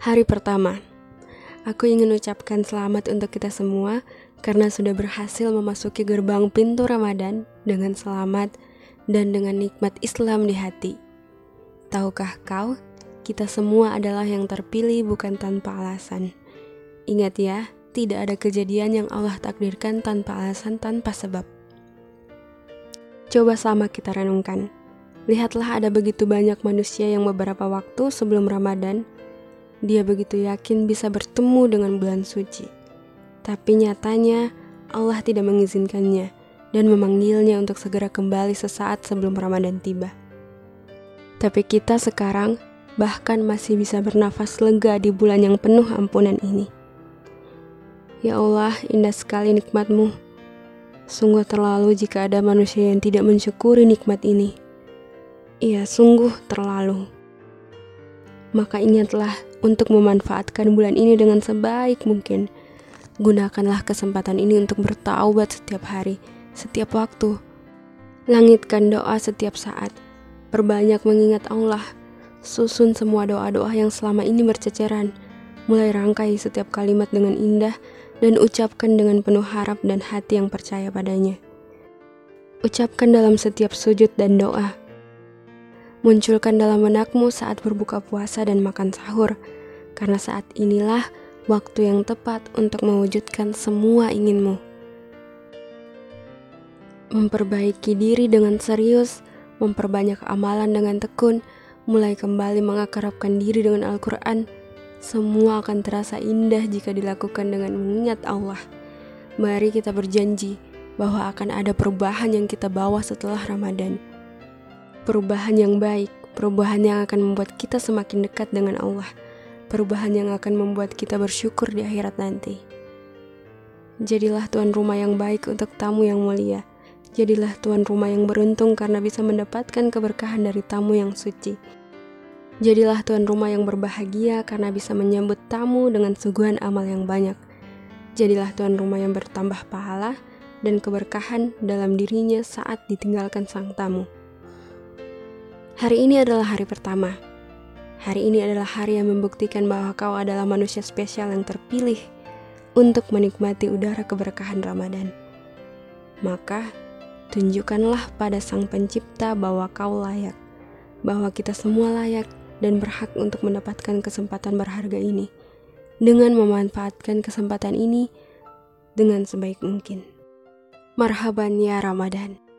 Hari pertama, aku ingin ucapkan selamat untuk kita semua karena sudah berhasil memasuki gerbang pintu Ramadan dengan selamat dan dengan nikmat Islam di hati. Tahukah kau, kita semua adalah yang terpilih bukan tanpa alasan. Ingat ya, tidak ada kejadian yang Allah takdirkan tanpa alasan, tanpa sebab. Coba sama kita renungkan. Lihatlah ada begitu banyak manusia yang beberapa waktu sebelum Ramadan, dia begitu yakin bisa bertemu dengan bulan suci. Tapi nyatanya Allah tidak mengizinkannya dan memanggilnya untuk segera kembali sesaat sebelum Ramadan tiba. Tapi kita sekarang bahkan masih bisa bernafas lega di bulan yang penuh ampunan ini. Ya Allah, indah sekali nikmatmu. Sungguh terlalu jika ada manusia yang tidak mensyukuri nikmat ini. Iya, sungguh terlalu. Maka ingatlah untuk memanfaatkan bulan ini dengan sebaik mungkin. Gunakanlah kesempatan ini untuk bertaubat setiap hari, setiap waktu. Langitkan doa setiap saat. Perbanyak mengingat Allah. Susun semua doa-doa yang selama ini berceceran. Mulai rangkai setiap kalimat dengan indah dan ucapkan dengan penuh harap dan hati yang percaya padanya. Ucapkan dalam setiap sujud dan doa munculkan dalam benakmu saat berbuka puasa dan makan sahur, karena saat inilah waktu yang tepat untuk mewujudkan semua inginmu. Memperbaiki diri dengan serius, memperbanyak amalan dengan tekun, mulai kembali mengakarapkan diri dengan Al-Quran, semua akan terasa indah jika dilakukan dengan mengingat Allah. Mari kita berjanji bahwa akan ada perubahan yang kita bawa setelah Ramadan perubahan yang baik, perubahan yang akan membuat kita semakin dekat dengan Allah, perubahan yang akan membuat kita bersyukur di akhirat nanti. Jadilah tuan rumah yang baik untuk tamu yang mulia. Jadilah tuan rumah yang beruntung karena bisa mendapatkan keberkahan dari tamu yang suci. Jadilah tuan rumah yang berbahagia karena bisa menyambut tamu dengan suguhan amal yang banyak. Jadilah tuan rumah yang bertambah pahala dan keberkahan dalam dirinya saat ditinggalkan sang tamu. Hari ini adalah hari pertama. Hari ini adalah hari yang membuktikan bahwa kau adalah manusia spesial yang terpilih untuk menikmati udara keberkahan Ramadan. Maka, tunjukkanlah pada Sang Pencipta bahwa kau layak, bahwa kita semua layak dan berhak untuk mendapatkan kesempatan berharga ini dengan memanfaatkan kesempatan ini dengan sebaik mungkin. Marhaban ya Ramadan.